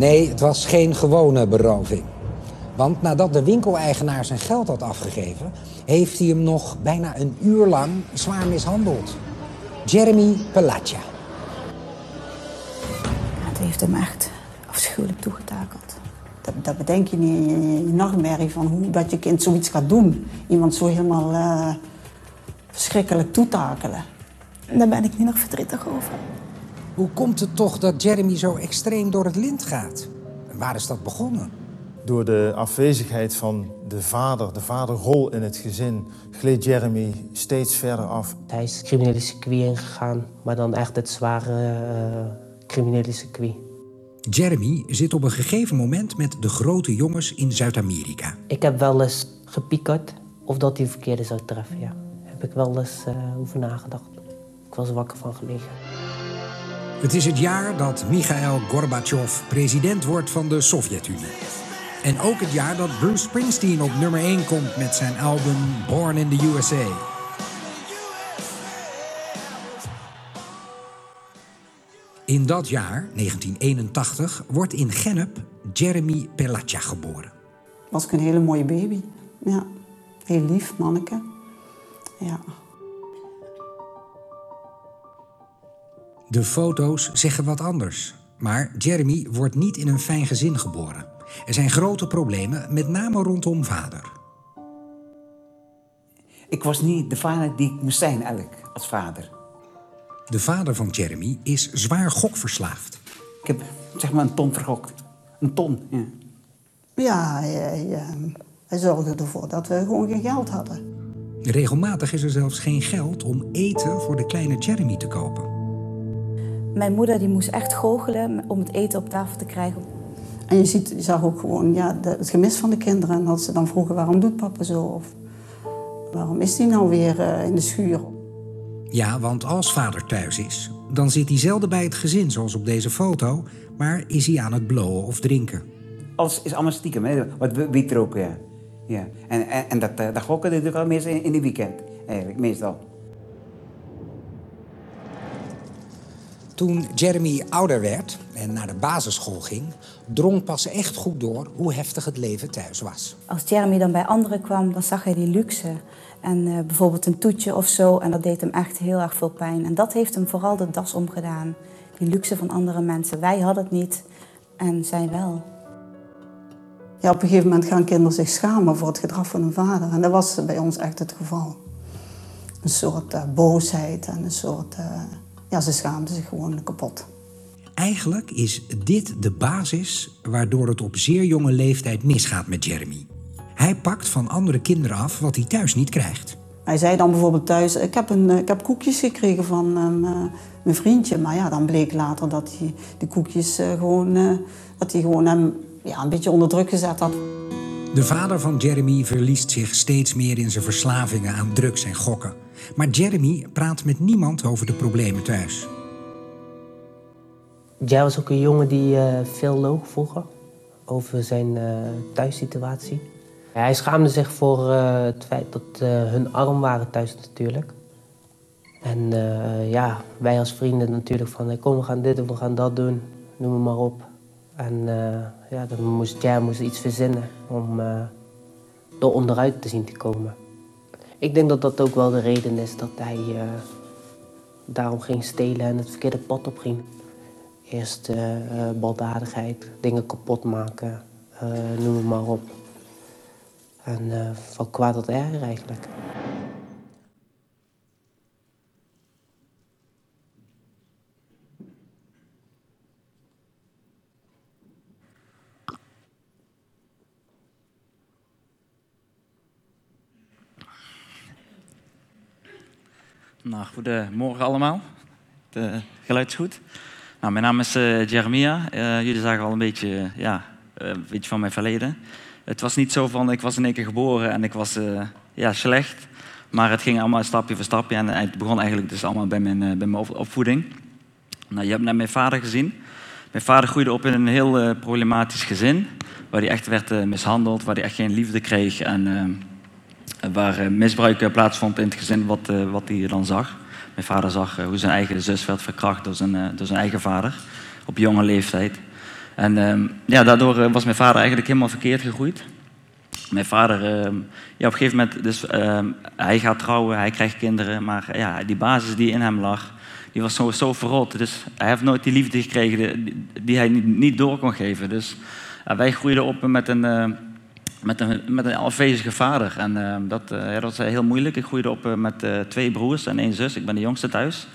Nee, het was geen gewone beroving. Want nadat de winkeleigenaar zijn geld had afgegeven, heeft hij hem nog bijna een uur lang zwaar mishandeld. Jeremy Pelaccia. Het heeft hem echt afschuwelijk toegetakeld. Dat, dat bedenk je niet in je, je nachtmerrie van hoe dat je kind zoiets gaat doen. Iemand zo helemaal eh, verschrikkelijk toetakelen. Daar ben ik nu nog verdrietig over. Hoe komt het toch dat Jeremy zo extreem door het lint gaat? En waar is dat begonnen? Door de afwezigheid van de vader, de vaderrol in het gezin, gleed Jeremy steeds verder af. Hij is het criminele circuit ingegaan, maar dan echt het zware uh, criminele circuit. Jeremy zit op een gegeven moment met de grote jongens in Zuid-Amerika. Ik heb wel eens gepiekerd of dat hij verkeerde zou treffen, ja. Heb ik wel eens uh, over nagedacht. Ik was er wakker van gelegen. Het is het jaar dat Mikhail Gorbachev president wordt van de Sovjet-Unie. En ook het jaar dat Bruce Springsteen op nummer 1 komt met zijn album Born in the USA. In dat jaar, 1981, wordt in Gennep Jeremy Pelaccia geboren. Was ik een hele mooie baby. Ja, heel lief manneke. Ja. De foto's zeggen wat anders. Maar Jeremy wordt niet in een fijn gezin geboren. Er zijn grote problemen, met name rondom vader. Ik was niet de vader die ik moest zijn, eigenlijk, als vader. De vader van Jeremy is zwaar gokverslaafd. Ik heb zeg maar een ton vergokt. Een ton, ja. Ja, ja, ja. hij zorgde ervoor dat we gewoon geen geld hadden. Regelmatig is er zelfs geen geld om eten voor de kleine Jeremy te kopen. Mijn moeder die moest echt goochelen om het eten op tafel te krijgen. En je, ziet, je zag ook gewoon ja, de, het gemis van de kinderen. En dat ze dan vroegen, waarom doet papa zo? Of waarom is hij nou weer uh, in de schuur? Ja, want als vader thuis is, dan zit hij zelden bij het gezin, zoals op deze foto. Maar is hij aan het blowen of drinken. Alles is allemaal stiekem, hè? wat wiet roken, ja. ja. En, en, en dat, dat gokken natuurlijk al meestal in, in de weekend, eigenlijk, meestal. Toen Jeremy ouder werd en naar de basisschool ging, drong pas echt goed door hoe heftig het leven thuis was. Als Jeremy dan bij anderen kwam, dan zag hij die luxe. En uh, bijvoorbeeld een toetje of zo, en dat deed hem echt heel erg veel pijn. En dat heeft hem vooral de das omgedaan. Die luxe van andere mensen. Wij hadden het niet en zij wel. Ja, op een gegeven moment gaan kinderen zich schamen voor het gedrag van hun vader. En dat was bij ons echt het geval. Een soort uh, boosheid en een soort... Uh, ja, ze schaamden zich gewoon kapot. Eigenlijk is dit de basis waardoor het op zeer jonge leeftijd misgaat met Jeremy. Hij pakt van andere kinderen af wat hij thuis niet krijgt. Hij zei dan bijvoorbeeld thuis, ik heb, een, ik heb koekjes gekregen van um, uh, mijn vriendje. Maar ja, dan bleek later dat hij die koekjes uh, gewoon, uh, dat hij gewoon hem ja, een beetje onder druk gezet had. De vader van Jeremy verliest zich steeds meer in zijn verslavingen aan drugs en gokken. Maar Jeremy praat met niemand over de problemen thuis. Jij was ook een jongen die uh, veel loog vroeger over zijn uh, thuissituatie. Hij schaamde zich voor uh, het feit dat hun arm waren thuis natuurlijk. En ja, wij als vrienden natuurlijk van kom we gaan dit of we gaan dat doen, noem het maar op. En ja, dan moest jij moest iets verzinnen om er onderuit te zien te komen. Ik denk dat dat ook wel de reden is dat hij uh, daarom ging stelen en het verkeerde pad op ging. Eerst uh, uh, baldadigheid, dingen kapot maken, noem het maar op. En van kwaad tot erger eigenlijk. Nou, goedemorgen allemaal. Het geluid is goed. Nou, mijn naam is uh, Jeremia. Uh, jullie zagen al een beetje, ja, een beetje van mijn verleden. Het was niet zo van, ik was in één keer geboren en ik was ja, slecht. Maar het ging allemaal stapje voor stapje. En het begon eigenlijk dus allemaal bij mijn, bij mijn opvoeding. Nou, je hebt net mijn vader gezien. Mijn vader groeide op in een heel problematisch gezin. Waar hij echt werd mishandeld, waar hij echt geen liefde kreeg. En waar misbruik plaatsvond in het gezin wat, wat hij dan zag. Mijn vader zag hoe zijn eigen zus werd verkracht door zijn, door zijn eigen vader op jonge leeftijd. En ehm, ja, daardoor was mijn vader eigenlijk helemaal verkeerd gegroeid. Mijn vader, ehm, ja, op een gegeven moment, dus, ehm, hij gaat trouwen, hij krijgt kinderen, maar ja, die basis die in hem lag, die was zo, zo verrot. Dus hij heeft nooit die liefde gekregen die, hij niet, door kon geven. Dus wij groeiden op met een, met een, met een afwezige vader. En uh, dat, uh, dat was heel moeilijk. Ik groeide op met twee broers en één zus. Ik ben de jongste thuis.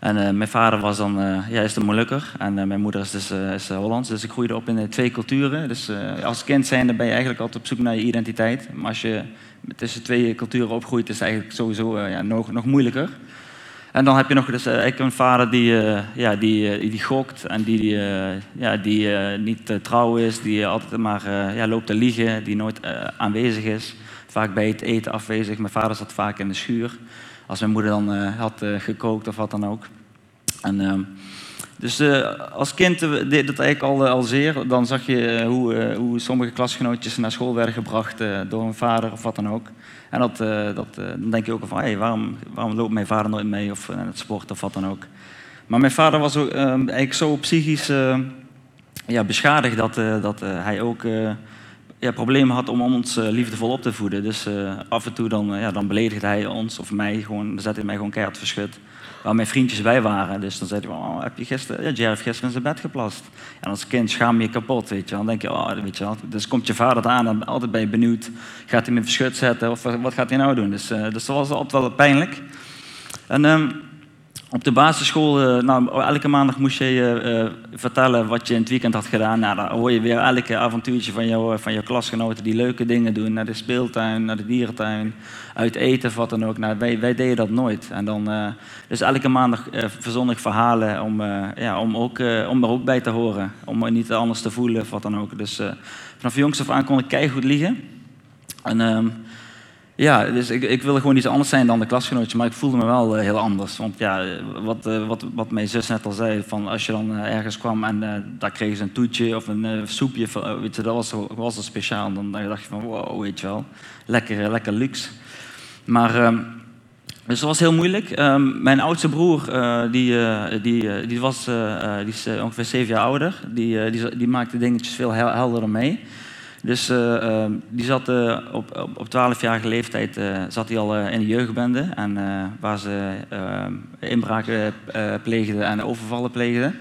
En mijn vader was dan, ja, is de Molukker en mijn moeder is, dus, is Hollands. Dus ik groeide op in twee culturen. Dus als kind zijnde ben je eigenlijk altijd op zoek naar je identiteit. Maar als je tussen twee culturen opgroeit, is het eigenlijk sowieso ja, nog, nog moeilijker. En dan heb je nog dus, uh, een vader die, uh, ja, die, uh, die gokt en die, ja, die niet trouw is, die altijd maar ja, loopt te liegen, die nooit aanwezig is. Vaak bij het eten afwezig. Mijn vader zat vaak in de schuur. Als mijn moeder dan had gekookt of wat dan ook. En, ehm, dus als kind deed dat eigenlijk al, al zeer. Dan zag je hoe, hoe sommige klasgenootjes naar school werden gebracht door een vader of wat dan ook. En dat, uh, dat, uh, dan denk je ook van, waarom, waarom loopt mijn vader nooit mee of in het sport of wat dan ook. Maar mijn vader was ook, uh, eigenlijk zo psychisch ja, beschadigd dat, dat hij ook ja, problemen had om ons liefdevol op te voeden. Dus af en toe dan, ja, dan beledigde hij ons of mij gewoon, dan zette hij mij gewoon keihard verschut waar mijn vriendjes bij waren. Dus dan zei hij, oh, heb je gisteren, ja, Jerry heeft gisteren in zijn bed geplast. En als kind schaam je kapot, weet je Dan denk je, oh, weet je. Dus komt je vader aan en altijd ben je benieuwd. Gaat hij me verschut zetten of wat gaat hij nou doen? Dus, uh, dus dat was altijd wel pijnlijk. En um, op de basisschool, uh, nou, elke maandag moest je uh, vertellen wat je in het weekend had gedaan. Nou, dan hoor je weer elke avontuurtje van, jou, van jouw klasgenoten die leuke dingen doen. Naar de speeltuin, naar de dierentuin, uit eten of wat dan ook. Nou, wij, deden dat nooit. En dan, uh, dus elke maandag verzon ik verhalen om, ja, om, ook, om er ook bij te horen. Om niet anders te voelen of wat dan ook. Dus vanaf jongs af aan kon ik keihard liggen. En... Ehm, ja, dus ik, ik wilde gewoon iets anders zijn dan de klasgenootjes, maar ik voelde me wel uh, heel anders. Want ja, wat, uh, wat, wat mijn zus net al zei, van als je dan ergens kwam en daar kregen ze een toetje of een soepje, weet je, dat was, was dat speciaal. Dan dacht je van wow, weet je wel, lekker, lekker luxe. Maar, ehm, dus dat was heel moeilijk. Um, mijn oudste broer, die, die, die, was, die is ongeveer zeven jaar ouder, die, die, die maakte dingetjes veel helderder mee. Dus uh, die zat uh, op, op, op 12-jarige leeftijd uh, zat hij al in de jeugdbende. En, waar ze inbraken pleegden en overvallen pleegden.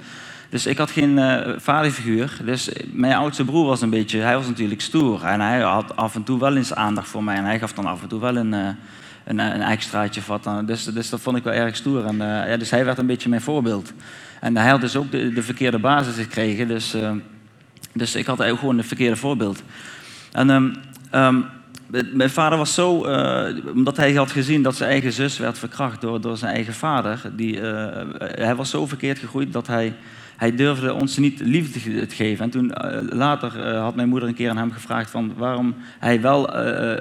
Dus ik had geen vaderfiguur. Dus mijn oudste broer was een beetje, hij was natuurlijk stoer. En hij had af en toe wel eens aandacht voor mij. En hij gaf dan af en toe wel een, een, een extraatje. Wat dan. Dus, dus dat vond ik wel erg stoer. En, ja, dus hij werd een beetje mijn voorbeeld. En hij had dus ook de, de verkeerde basis gekregen. Dus dus ik had eigenlijk gewoon een verkeerde voorbeeld. En um, um, mijn vader was zo, uh, omdat hij had gezien dat zijn eigen zus werd verkracht door, door zijn eigen vader. Die, uh, hij was zo verkeerd gegroeid dat hij, hij durfde ons niet liefde te geven. En toen uh, later had mijn moeder een keer aan hem gevraagd van waarom hij wel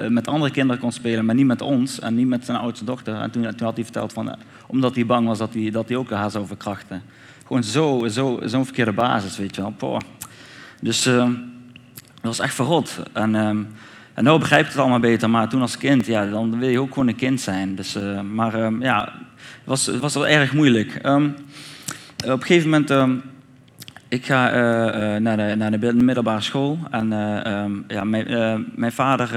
met andere kinderen kon spelen, maar niet met ons en niet met zijn oudste dochter. En toen, toen had hij verteld van, omdat hij bang was dat hij, dat hij ook haar zou verkrachten. Gewoon zo'n zo, zo verkeerde basis, weet je wel. Poh. Dus uh, dat was echt verrot. En, uh, en nu begrijp ik het allemaal beter, maar toen als kind, ja, dan wil je ook gewoon een kind zijn. Dus, uh, maar ehm, ja, het was, was wel erg moeilijk. Op een gegeven moment, ik ga uh, naar, de, naar de middelbare school en ja, mijn, mijn vader,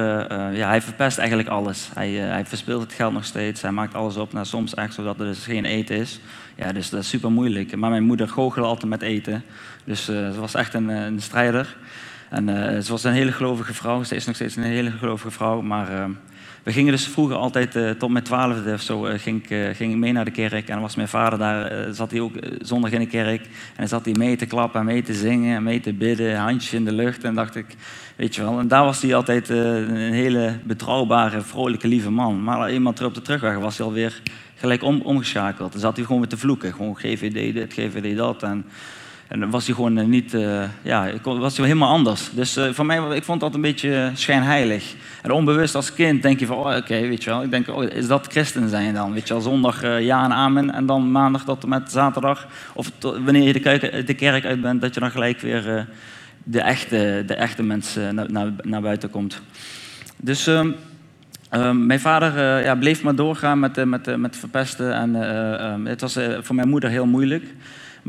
ja, hij verpest eigenlijk alles. Hij, hij verspeelt het geld nog steeds, hij maakt alles op, nou, soms echt zodat er dus geen eten is. Ja, dus dat is super moeilijk. Maar mijn moeder goochelde altijd met eten. Dus uh, ze was echt een, een strijder. En uh, ze was een hele gelovige vrouw. Ze is nog steeds een hele gelovige vrouw. Maar we gingen dus vroeger altijd tot mijn twaalfde of zo ging, ik, ging mee naar de kerk. En was mijn vader daar, zat hij ook zondag in de kerk. En zat hij mee te klappen, mee te zingen, mee te bidden, handjes in de lucht. En dacht ik, weet je wel. En daar was hij altijd een hele betrouwbare, vrolijke, lieve man. Maar eenmaal terug op de terugweg was hij alweer gelijk om, omgeschakeld. Dan zat hij gewoon met te vloeken. Gewoon GVD dit, GVD dat. En, en was hij gewoon eh, niet, uh, ja, was hij helemaal anders. Dus uh, voor mij, ik vond dat een beetje schijnheilig. En onbewust als kind denk je van, oh, oké, weet je wel. Ik denk, oh, is dat christen zijn dan? Weet je wel, zondag ja en amen. En dan maandag tot en met zaterdag. Of wanneer je de, kerk, de kerk uit bent, dat je dan gelijk weer de, echte, de echte mens naar, naar, buiten komt. Dus... Ehm, Um, mijn vader ja, bleef maar doorgaan met, met, met verpesten. En, ehm, het was voor mijn moeder heel moeilijk.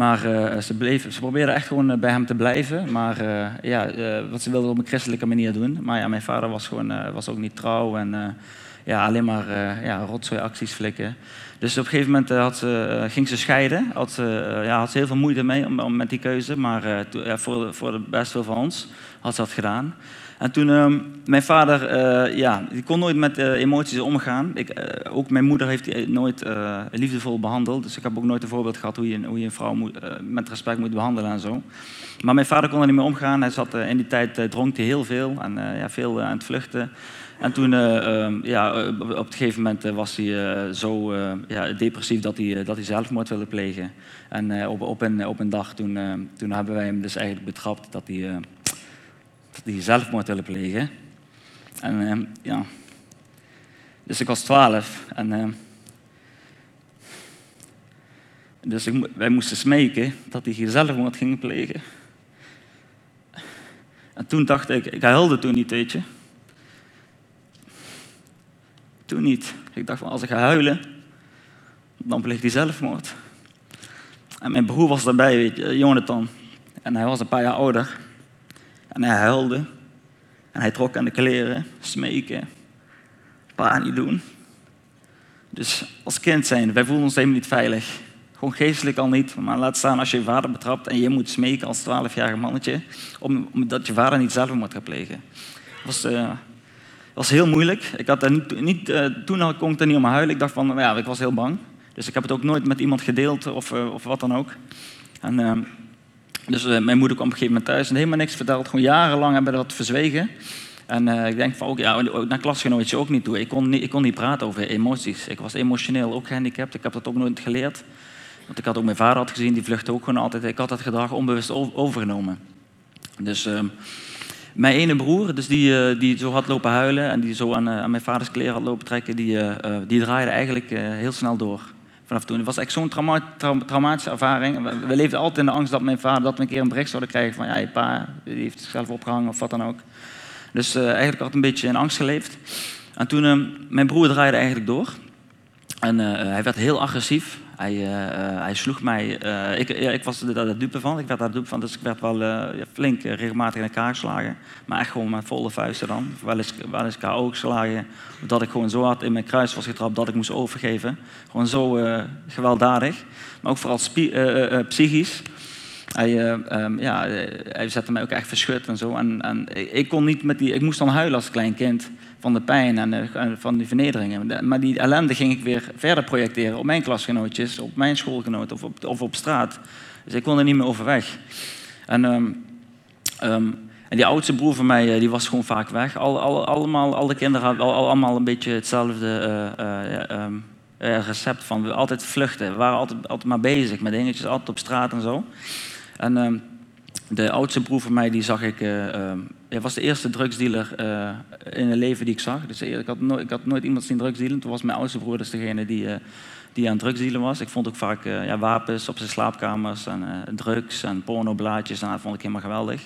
Maar uh, ze, bleef, ze probeerde echt gewoon bij hem te blijven. Maar uh, ja, wat ze wilde op een christelijke manier doen. Maar ja, mijn vader was, gewoon, was ook niet trouw en ja, alleen maar ja, rotzooiacties flikken. Dus op een gegeven moment had ze, ging ze scheiden. Had ze, ja, had ze heel veel moeite mee om, met die keuze. Maar ja, voor, voor de best veel van ons had ze dat gedaan. En toen, uh, mijn vader, uh, ja, die kon nooit met uh, emoties omgaan. Ik, uh, ook mijn moeder heeft die nooit liefdevol behandeld. Dus ik heb ook nooit een voorbeeld gehad hoe je, hoe je een vrouw moet, met respect moet behandelen en zo. Maar mijn vader kon er niet meer omgaan. Hij zat in die tijd, dronk hij heel veel en ja, veel aan het vluchten. En toen, ehm, ja, op een gegeven moment was hij zo ja, depressief dat hij, dat hij zelfmoord wilde plegen. En op, op, een, op een dag, toen, toen hebben wij hem dus eigenlijk betrapt dat hij hij zelfmoord willen plegen. En uh, ja, dus ik was twaalf en uh, dus ik, wij moesten smeken dat hij zelfmoord ging plegen. En toen dacht ik, ik huilde toen niet, weet je. Toen niet. Ik dacht van, als ik ga huilen, dan pleegt hij zelfmoord. En mijn broer was daarbij, weet je, Jonathan. En hij was een paar jaar ouder. En hij huilde. En hij trok aan de kleren, smeken. Pa, niet doen. Dus als kind zijn, wij voelen ons helemaal niet veilig. Gewoon geestelijk al niet, maar laat staan als je je vader betrapt en je moet smeken als 12-jarig mannetje, omdat je vader niet zelf moet gaan plegen. Dat was, uh, was heel moeilijk. Ik had er niet, niet uh, toen kon ik er niet om huilen. Ik dacht van, ja, ik was heel bang. Dus ik heb het ook nooit met iemand gedeeld of, uh, of wat dan ook. En ehm, dus uh, mijn moeder kwam op een gegeven moment thuis en helemaal niks verteld. Gewoon jarenlang hebben we dat verzwegen. En uh, ik denk van, ook, ja, naar klasgenootje ook niet toe. Ik kon niet, ik kon niet praten over emoties. Ik was emotioneel ook gehandicapt. Ik heb dat ook nooit geleerd. Want ik had ook mijn vader had gezien, die vluchtte ook gewoon altijd. Ik had dat gedrag onbewust overgenomen. Dus uh, mijn ene broer, dus die, uh, die zo had lopen huilen en die zo aan, aan mijn vaders kleren had lopen trekken, die, die draaide eigenlijk heel snel door vanaf toen. Het was echt zo'n trauma traumatische ervaring. We, leefden altijd in de angst dat mijn vader dat een keer een bericht zouden krijgen van ja, je pa die heeft zichzelf opgehangen of wat dan ook. Dus uh, eigenlijk had een beetje in angst geleefd. En toen, uh, mijn broer draaide eigenlijk door. En uh, hij werd heel agressief. Hij, hij sloeg mij. ik, ja, ik was de dupe van. Ik werd daar dupe van. Dus ik werd wel flink regelmatig in elkaar geslagen. Maar echt gewoon met volle vuisten dan. Wel eens, wel eens KO geslagen. Dat ik gewoon zo hard in mijn kruis was getrapt dat ik moest overgeven. Gewoon zo gewelddadig. Maar ook vooral psychisch. Hij, um, ja, hij zette mij ook echt verschut en zo. En, en ik, kon niet met die, ik moest dan huilen als klein kind van de pijn en uh, van die vernederingen. Maar die ellende ging ik weer verder projecteren op mijn klasgenootjes, op mijn schoolgenoten of op, of op straat. Dus ik kon er niet meer overweg. En, um, um, en die oudste broer van mij, die was gewoon vaak weg. Al, al, allemaal, alle kinderen hadden al, allemaal een beetje hetzelfde uh, recept van altijd vluchten. We waren altijd, altijd maar bezig met dingetjes, altijd op straat en zo. En de oudste broer van mij, die zag ik, uh, uh, hij was de eerste drugsdealer uh, in het leven die ik zag. Dus ik had, ik had nooit iemand zien drugsdealen. Toen was mijn oudste broer dus degene die, die aan drugsdealen was. Ik vond ook vaak ja, wapens op zijn slaapkamers en drugs en pornoblaadjes. En dat vond ik helemaal geweldig.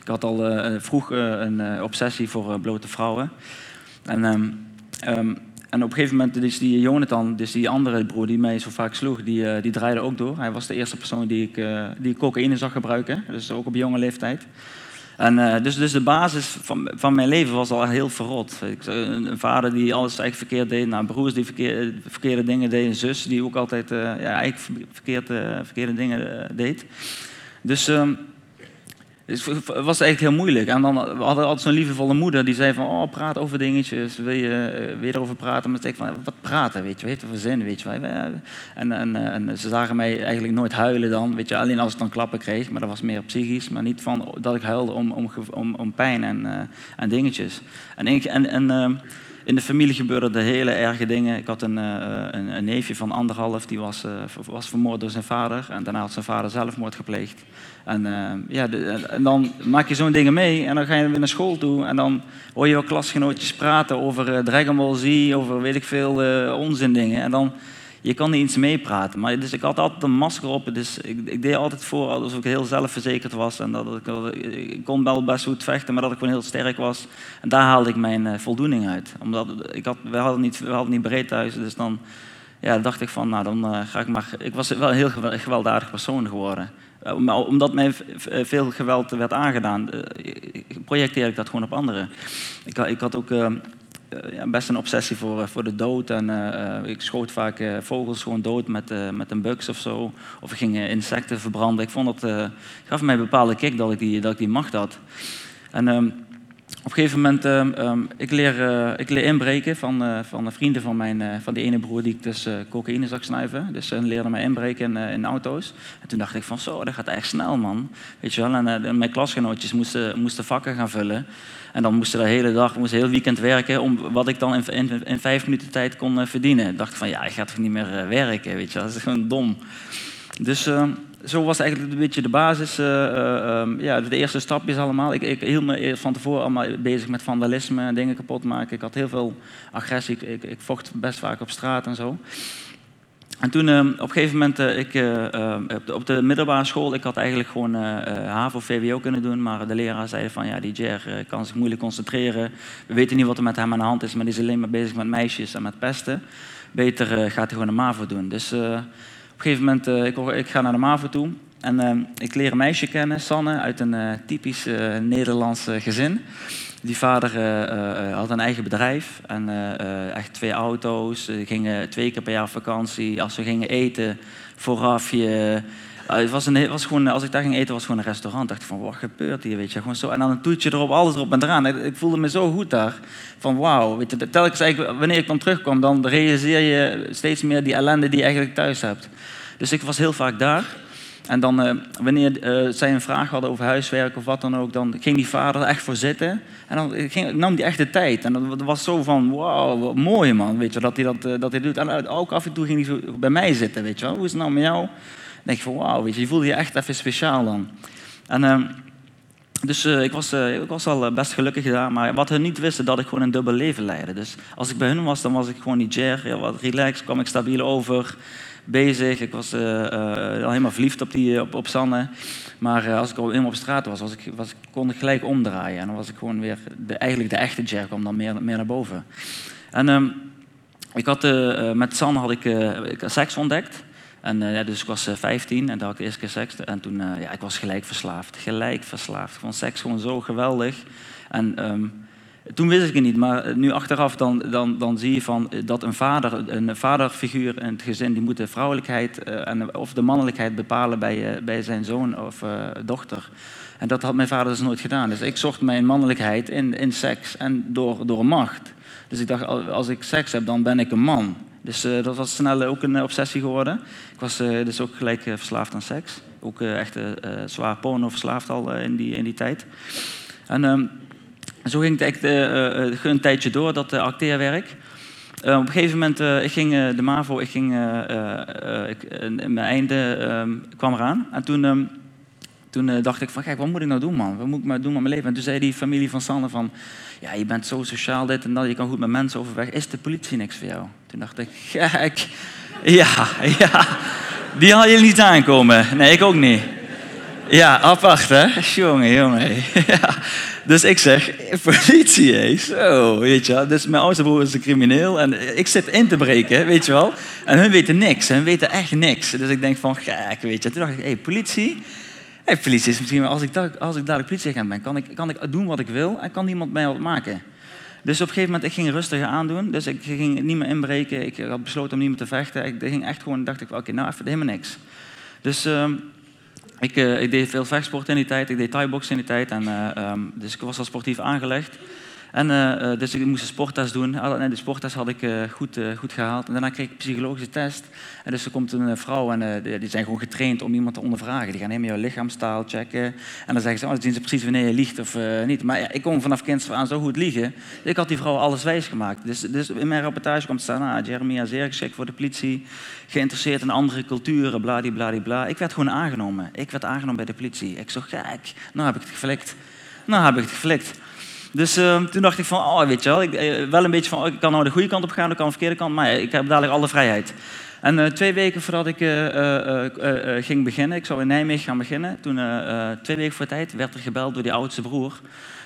Ik had al vroeg een obsessie voor blote vrouwen. En... Um, en op een gegeven moment is die Jonathan, dus die andere broer die mij zo vaak sloeg, die, uh, die draaide ook door. Hij was de eerste persoon die ik uh, die cocaïne zag gebruiken, dus ook op jonge leeftijd. En uh, dus, dus de basis van, van mijn leven was al heel verrot. Ik, een, vader die alles eigenlijk verkeerd deed, nou, broers die verkeerde, verkeerde dingen deden, een zus die ook altijd ja, eigenlijk verkeerd, verkeerde dingen deed. Dus ehm, dus het was eigenlijk heel moeilijk. En dan, we hadden altijd zo'n lievevolle moeder die zei van, oh, praat over dingetjes, wil je, eh, je erover praten? Maar ik van, wat praten, weet je, weet je, voor zin, weet je. En, en, eh, en ze zagen mij eigenlijk nooit huilen dan, weet je, alleen als ik dan klappen kreeg, maar dat was meer psychisch, maar niet van dat ik huilde om, om, om, pijn en, uh, en dingetjes. En, en, en in de familie gebeurden er hele erge dingen. Ik had een, een, een neefje van anderhalf, die was, was vermoord door zijn vader. En daarna had zijn vader zelfmoord gepleegd. En, uh, ja, en dan maak je zo'n dingen mee en dan ga je weer naar school toe en dan hoor je wel klasgenootjes praten over Dragon Ball Z, over weet ik veel onzin dingen. En dan, je kan niet eens meepraten. Maar dus ik had altijd een masker op, dus ik, ik deed altijd voor alsof ik heel zelfverzekerd was. En dat ik, kon wel best goed vechten, maar dat ik gewoon heel sterk was. En daar haalde ik mijn voldoening uit. Omdat ik had, we, hadden niet, we hadden niet breed thuis, dus dan ja, dacht ik van, nou dan ga ik maar... Ik was wel een heel gewelddadig persoon geworden. Maar omdat mij veel geweld werd aangedaan, projecteer ik dat gewoon op anderen. Ik, ik had ook ja, best een obsessie voor, voor de dood. En ik schoot vaak vogels gewoon dood met, met een buks of zo. Of ik ging insecten verbranden. Ik vond dat, gaf mij een bepaalde kick dat ik die, dat ik die macht had. En ehm, op een gegeven moment, uh, ik, leer, uh, ik leer inbreken van, uh, van vrienden van, mijn, van die ene broer die ik dus cocaïne zag snuiven. Dus ze leerden mij inbreken in, in, auto's. En toen dacht ik van zo, dat gaat echt snel man. Weet je wel? En mijn klasgenootjes moesten, moesten vakken gaan vullen. En dan moesten de hele dag, moesten heel weekend werken om wat ik dan in, in, in vijf minuten tijd kon verdienen. Ik dacht van ja, ik ga toch niet meer werken, weet je wel. Dat is gewoon dom. Dus ehm, zo was eigenlijk een beetje de basis, uh, uh, ja, de eerste stapjes allemaal. Ik, ik hield me van tevoren allemaal bezig met vandalisme en dingen kapot maken. Ik had heel veel agressie, ik, ik vocht best vaak op straat en zo. En toen uh, op een gegeven moment, ik, op de middelbare school, ik had eigenlijk gewoon HAVO VWO kunnen doen, maar de leraar zei van ja, die Jer kan zich moeilijk concentreren. We weten niet wat er met hem aan de hand is, maar die is alleen maar bezig met meisjes en met pesten. Beter gaat hij gewoon een MAVO doen. Dus een gegeven moment, uh, ik, ik, ga naar de MAVO toe en uh, ik leer een meisje kennen, Sanne, uit een uh, typisch Nederlands gezin. Die vader had een eigen bedrijf en echt twee auto's. Ze gingen twee keer per jaar vakantie. Als we gingen eten, vooraf je... was een, was gewoon, als ik daar ging eten, was gewoon een restaurant. Ik dacht van, wat gebeurt hier, weet je. Gewoon zo. En dan een toetje erop, alles erop en eraan. Ik, voelde me zo goed daar. Van wauw, weet je. Telkens eigenlijk, wanneer ik dan terugkwam, dan realiseer je steeds meer die ellende die je eigenlijk thuis hebt. Dus ik was heel vaak daar. En dan, uh, wanneer uh, zij een vraag hadden over huiswerk of wat dan ook, dan ging die vader er echt voor zitten. En dan ging, nam hij echt de tijd. En dat was zo van, wauw, wat mooi man, weet je, dat hij dat, uh, dat hij doet. En ook af en toe ging hij zo bij mij zitten, weet je wel. Hoe is het nou met jou? Denk je van, wauw, je, voelde je echt even speciaal dan. En... Ehm, dus uh, ik, was, uh, ik was al best gelukkig daar, maar wat hun niet wisten, dat ik gewoon een dubbel leven leidde. Dus als ik bij hun was, dan was ik gewoon niet Jer, ja, wat relaxed, kwam ik stabiel over bezig. Ik was al helemaal verliefd op, die, op, op Sanne. Maar als ik al helemaal op straat was, ik, was, kon ik gelijk omdraaien. En dan was ik gewoon weer de, eigenlijk de echte Jer, kwam dan meer, meer naar boven. En um, ik had, met Sanne had ik, ik seks ontdekt. En ja, dus ik was 15 en daar had ik de eerste keer seks. En toen, ja, ik was gelijk verslaafd. Gelijk verslaafd. Vond seks gewoon zo geweldig. En um, toen wist ik het niet, maar nu achteraf dan, dan, dan zie je van dat een vader, een vaderfiguur in het gezin, die moet de vrouwelijkheid en, of de mannelijkheid bepalen bij, bij zijn zoon of dochter. En dat had mijn vader dus nooit gedaan. Dus ik zocht mijn mannelijkheid in, in seks en door, door macht. Dus ik dacht, als ik seks heb, dan ben ik een man. Dus uh, dat was snel ook een obsessie geworden. Ik was dus ook gelijk verslaafd aan seks. Ook echt zwaar porno verslaafd al in, die, in die tijd. En... Um, zo ging het echt een tijdje door, dat acteerwerk. Op een gegeven moment, ik ging de MAVO, ik ging, ik, mijn einde um, kwam eraan. En toen, um, toen dacht ik van, kijk, wat moet ik nou doen, man? Wat moet ik nou doen met mijn leven? En toen zei die familie van Sanne van, ja, je bent zo sociaal, dit en dat, je kan goed met mensen overweg. Is de politie niks voor jou? Toen dacht ik, gek. Ja, ja. Die had je niet aankomen. Nee, ik ook niet. Ja, apart, hè? Jongen, jongen. Ja. Dus ik zeg, politie, hé. Zo, weet je wel. Dus mijn oudste broer is een crimineel en ik zit in te breken, weet je wel. En hun weten niks, hun weten echt niks. Dus ik denk van, gek, weet je. Toen dacht ik, hé, hey, politie? Hey, politie is misschien, als ik, als ik dadelijk politieagent ben, kan ik, kan ik doen wat ik wil en kan niemand mij wat maken. Dus op een gegeven moment, ik ging rustiger aandoen. Dus ik ging niet meer inbreken. Ik had besloten om niet meer te vechten. Ik ging echt gewoon, dacht ik, oké, nou even helemaal niks. Dus... Uh, ik, uh, ik, deed veel vechtsport in die tijd, ik deed thai-box in die tijd. En, uh, um, dus ik was al sportief aangelegd. En, uh, dus ik moest een sporttest doen. En de sporttest had ik goed, goed gehaald. En daarna kreeg ik een psychologische test. En dus er komt een vrouw en die zijn gewoon getraind om iemand te ondervragen. Die gaan helemaal jouw lichaamstaal checken. En dan zeggen ze, oh, dan zien ze precies wanneer je liegt of niet. Maar ik kon vanaf kind aan zo goed liegen. Ik had die vrouw alles wijs gemaakt. Dus, dus in mijn rapportage komt staan, ah, Jeremia zeer geschikt voor de politie. Geïnteresseerd in andere culturen, bladibladibla. Ik werd gewoon aangenomen. Ik werd aangenomen bij de politie. Ik zag, kijk, nou heb ik het geflikt. Nou heb ik het geflikt. Dus uh, toen dacht ik van, oh, weet je wel, ik, uh, wel een beetje van, oh, ik kan nou de goede kant op gaan, ik kan de verkeerde kant, maar ik heb dadelijk alle vrijheid. En uh, twee weken voordat ik ging beginnen, ik zou in Nijmegen gaan beginnen, toen twee weken voor tijd werd er gebeld door die oudste broer.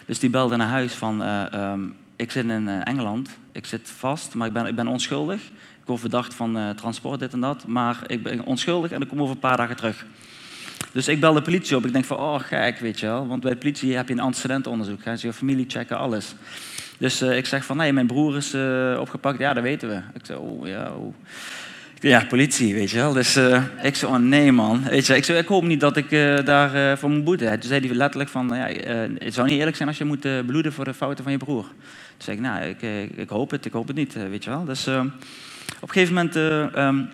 Dus die belde naar huis van, um, ik zit in Engeland, ik zit vast, maar ik ben, ik ben onschuldig word verdacht van transport, dit en dat. Maar ik ben onschuldig en ik kom over een paar dagen terug. Dus ik bel de politie op. Ik denk van, oh gek, weet je wel. Want bij de politie heb je een antecedentenonderzoek. Gaan ze je familie checken, alles. Dus uh, ik zeg van, nee, mijn broer is uh, opgepakt. Ja, dat weten we. Ik zeg, oh ja, oh. Ja, politie, weet je wel. Dus uh, ik zei, oh nee man. Weet je, ik, zei, ik hoop niet dat ik daar voor moet boeten. Toen zei hij letterlijk van, ja, het zou niet eerlijk zijn als je moet bloeden voor de fouten van je broer. Toen zei ik, nou, ik, ik hoop het, ik hoop het niet, weet je wel. Dus op een gegeven moment um,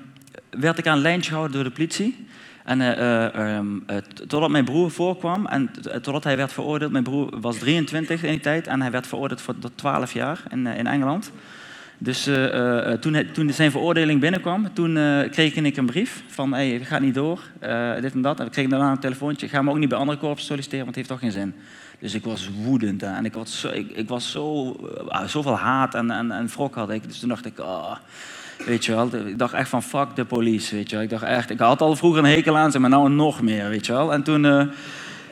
werd ik aan een lijntje gehouden door de politie. En uh, totdat mijn broer voorkwam en totdat hij werd veroordeeld, mijn broer was 23 in die tijd en hij werd veroordeeld voor tot 12 jaar in, in Engeland. Dus toen, zijn veroordeling binnenkwam, toen kreeg ik een brief van hey, gaat niet door, dit en dat. En ik kreeg daarna een telefoontje, ga me ook niet bij andere korps solliciteren, want het heeft toch geen zin. Dus ik was woedend en ik was zo, ik, was zo, zoveel haat en, en, en wrok had ik. Dus toen dacht ik, oh, Weet je wel, ik dacht echt van fuck de police, weet je wel. Ik dacht echt, ik had al vroeger een hekel aan ze, maar nou nog meer, weet je wel. En toen, uh,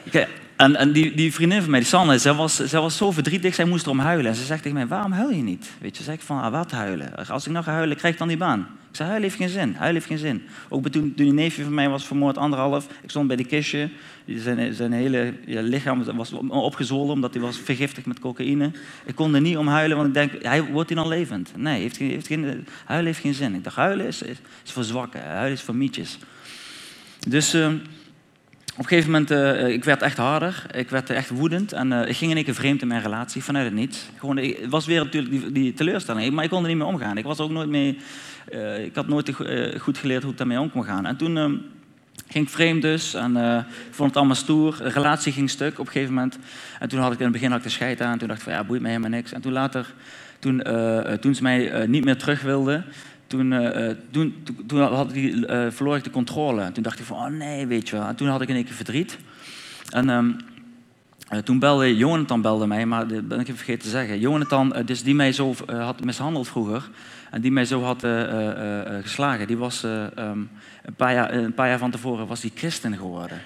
ik, en, en die, die, vriendin van mij, die Sanne, zij was, zij was zo verdrietig, zij moest erom huilen. En ze zegt tegen mij, waarom huil je niet? Weet je, zeg ik van, ah, wat huilen? Als ik nou ga huilen, krijg ik dan die baan. Ik zei, huil heeft geen zin, huil heeft geen zin. Ook toen, die neefje van mij was vermoord, anderhalf, ik stond bij die kistje. Zijn, zijn hele lichaam was opgezwollen omdat hij was vergiftigd met cocaïne. Ik kon er niet om huilen, want ik denk, hij, wordt hij dan levend? Nee, heeft, heeft geen, huilen heeft geen zin. Ik dacht, huilen is, is, voor zwakken, huilen is voor mietjes. Dus... Op een gegeven moment, uh, ik werd echt harder, ik werd echt woedend en uh, ik ging in één keer vreemd in mijn relatie, vanuit het niets. Gewoon, het was weer natuurlijk die, die, teleurstelling, maar ik kon er niet mee omgaan. Ik, was ook nooit mee, uh, ik had nooit goed geleerd hoe ik daarmee om kon gaan. En toen ehm, ging ik vreemd dus en vond het allemaal stoer. De relatie ging stuk op een gegeven moment. En toen had ik in het begin had ik de scheid aan, toen dacht ik van ja, boeit mij helemaal niks. En toen later, toen, toen ze mij niet meer terug wilden, toen, uh, toen, had ik, uh, verloor ik de controle. En toen dacht ik van, oh nee, weet je wel. En toen had ik in één keer verdriet. En um, uh, toen belde Jonathan belde mij, maar dat ben ik even vergeten te zeggen. Jonathan, dus die mij zo had mishandeld vroeger en die mij zo had geslagen, die was um, een, paar jaar, een paar jaar van tevoren was die christen geworden.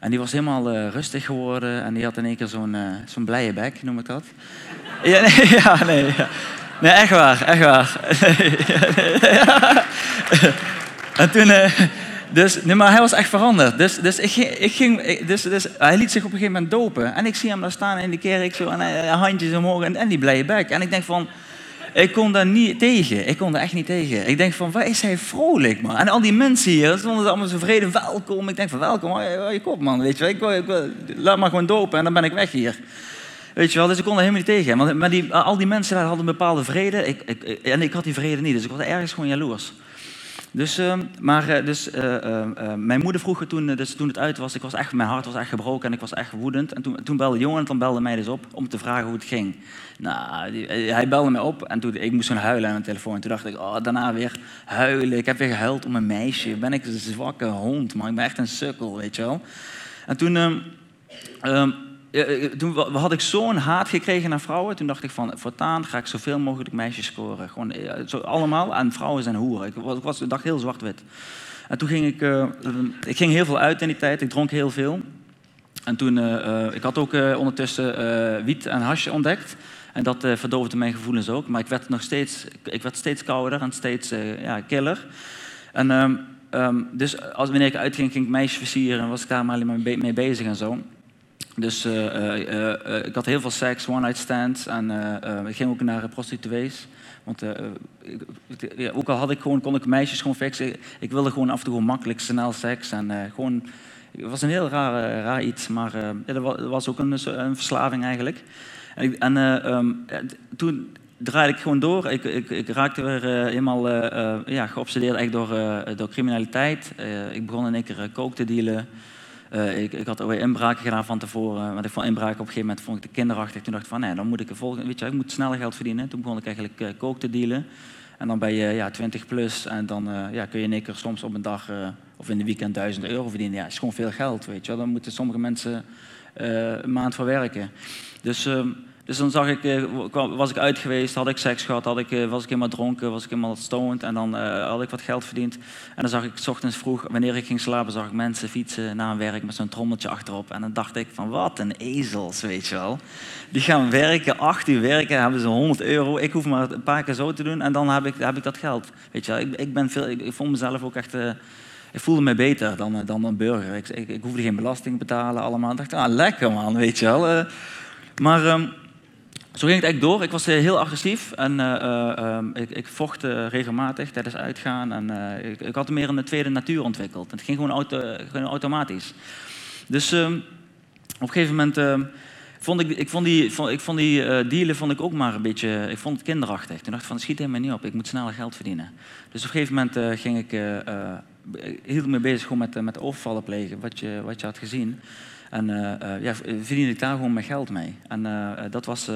En die was helemaal rustig geworden en die had in één keer zo'n zo'n blije bek, noem ik dat. ja, nee, ja, nee. Ja. Nee, echt waar, echt waar. en toen, uh, dus, nee, maar hij was echt veranderd. Dus, dus, ik, ik ging, dus, dus, hij liet zich op een gegeven moment dopen. En ik zie hem daar staan in de kerk, zo, en hij, handjes omhoog en, en die blije bek. En ik denk van, ik kon daar niet tegen. Ik kon daar echt niet tegen. Ik denk van, waar is hij vrolijk, man. En al die mensen hier stonden allemaal zo vrede, welkom. Ik denk van, welkom, hou je kop, man. Weet je, ik, ik, laat maar gewoon dopen en dan ben ik weg hier. Weet je wel, dus ik kon er helemaal niet tegen. Maar, die, al die mensen daar hadden een bepaalde vrede. Ik, ik, en ik had die vrede niet, dus ik was ergens gewoon jaloers. Dus, uh, maar uh, dus, uh, mijn moeder vroeg toen, dus toen het uit was, ik was echt, mijn hart was echt gebroken en ik was echt woedend. En toen, toen belde Jonathan belde mij dus op om te vragen hoe het ging. Nou, hij belde mij op en toen, ik moest gewoon huilen aan de telefoon. En toen dacht ik, oh, daarna weer huilen. Ik heb weer gehuild om een meisje. Ben ik een zwakke hond, maar ik ben echt een sukkel, weet je wel. En toen... Um, toen had ik zo'n haat gekregen naar vrouwen. Toen dacht ik van, voortaan ga ik zoveel mogelijk meisjes scoren. Gewoon eh, zo allemaal. En vrouwen zijn hoeren. Ik, was, was, dacht heel zwart-wit. En toen ging ik... Ik ging heel veel uit in die tijd. Ik dronk heel veel. En toen... Ik had ook ondertussen wiet en hasje ontdekt. En dat verdoofde mijn gevoelens ook. Maar ik werd nog steeds... Ik werd steeds kouder en steeds ja, killer. En... Um, dus als, wanneer ik uitging, ging ik meisjes versieren en was ik daar maar alleen maar mee bezig en zo. Dus uh, uh, ik had heel veel seks, one-night stands. En ik ging ook naar prostituees. Want ik, ook al had ik gewoon, kon ik meisjes gewoon fixen. Ik wilde gewoon af en toe gewoon makkelijk, snel seks. En gewoon, het was een heel raar, raar iets. Maar ja, dat was ook een, een verslaving eigenlijk. En, en um, toen draaide ik gewoon door. Ik, ik, raakte weer helemaal ja, geobsedeerd echt door, door criminaliteit. ik begon in één keer kook te dealen. Uh, ik, ik, had alweer inbraken gedaan van tevoren. Want ik vond inbraken op een gegeven moment vond ik de kinderachtig. Toen dacht ik van, nee, dan moet ik, volgende, weet je, ik moet sneller geld verdienen. Toen begon ik eigenlijk uh, kook te dealen. En dan ben je ja, 20 plus en dan uh, ja, kun je in één keer soms op een dag of in de weekend 1000 euro verdienen. Ja, is gewoon veel geld, weet je Dan moeten sommige mensen een maand voor werken. Dus ehm, Dus dan zag ik, eh, was ik uit geweest, had ik seks gehad, had ik, eh, was ik helemaal dronken, was ik helemaal stoned. En dan eh, had ik wat geld verdiend. En dan zag ik 's ochtends vroeg, wanneer ik ging slapen, zag ik mensen fietsen naar hun werk met zo'n trommeltje achterop. En dan dacht ik van, wat een ezels, weet je wel. Die gaan werken, acht uur werken, hebben ze 100 euro. Ik hoef maar een paar keer zo te doen en dan heb ik, heb ik dat geld. Weet je wel. Ik, ik, ben veel, ik, vond mezelf ook echt... ik voelde me beter dan, dan een burger. Ik, ik, ik hoefde geen belasting te betalen allemaal. Ik dacht, ah, lekker man, weet je wel. Maar ehm, zo ging het eigenlijk door. Ik was eh, heel agressief en eh, eh, ehm, ik, ik vocht regelmatig tijdens uitgaan. En, ik, ik had meer een tweede natuur ontwikkeld. Het ging gewoon, auto, gewoon automatisch. Dus ehm, op een gegeven moment ehm, vond ik, ik vond die, ik vond die dealen vond ik ook maar een beetje, ik vond het kinderachtig. Toen dacht ik van, schiet helemaal niet op, ik moet sneller geld verdienen. Dus op een gegeven moment ging ik, eh, eh, ik hield me bezig gewoon met, met overvallen plegen, wat je, wat je had gezien. En ja, verdiende ik daar gewoon mijn geld mee. En dat was,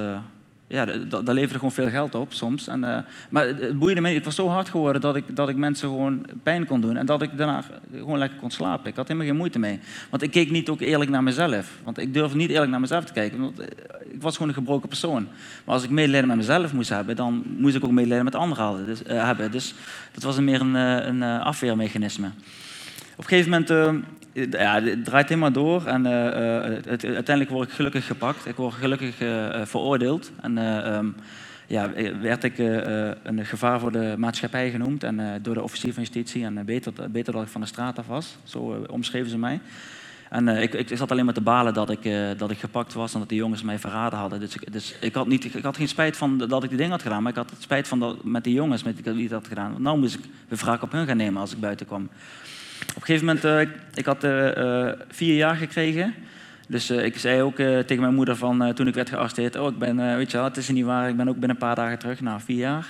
ja, dat leverde gewoon veel geld op soms. En, eh, maar het- boeide me. Het was zo hard geworden dat ik, dat ik mensen gewoon pijn kon doen. En dat ik daarna gewoon lekker kon slapen. Ik had helemaal geen moeite mee. Want ik keek niet ook eerlijk naar mezelf. Want ik durfde niet eerlijk naar mezelf te kijken. Want eh, ik was gewoon een gebroken persoon. Maar als ik medelijden met mezelf moest hebben, dan moest ik ook medelijden met anderen dus, eh, hebben. Dus dat was meer een, een afweermechanisme. Op een gegeven moment, ja, het draait helemaal door en eh, eh, uiteindelijk word ik gelukkig gepakt. Ik word gelukkig eh, veroordeeld en eh, ehm, ja, werd ik een gevaar voor de maatschappij genoemd en, door de officier van justitie en beter, beter dat ik van de straat af was. Zo omschreven ze mij. En ik, ik zat alleen maar te balen dat ik, dat ik gepakt was en dat die jongens mij verraden hadden. Dus, ik, dus ik, had niet, ik had geen spijt van dat ik die dingen had gedaan, maar ik had het spijt van dat, met die jongens met wie ik dat had gedaan. Nou moest ik de wraak op hun gaan nemen als ik buiten kwam. Op een gegeven moment, eh, ik, had eh, eh, vier jaar gekregen. Dus ik zei ook tegen mijn moeder van, toen ik werd gearresteerd, oh, ik ben, weet je wel, het is niet waar, ik ben ook binnen een paar dagen terug, na vier jaar.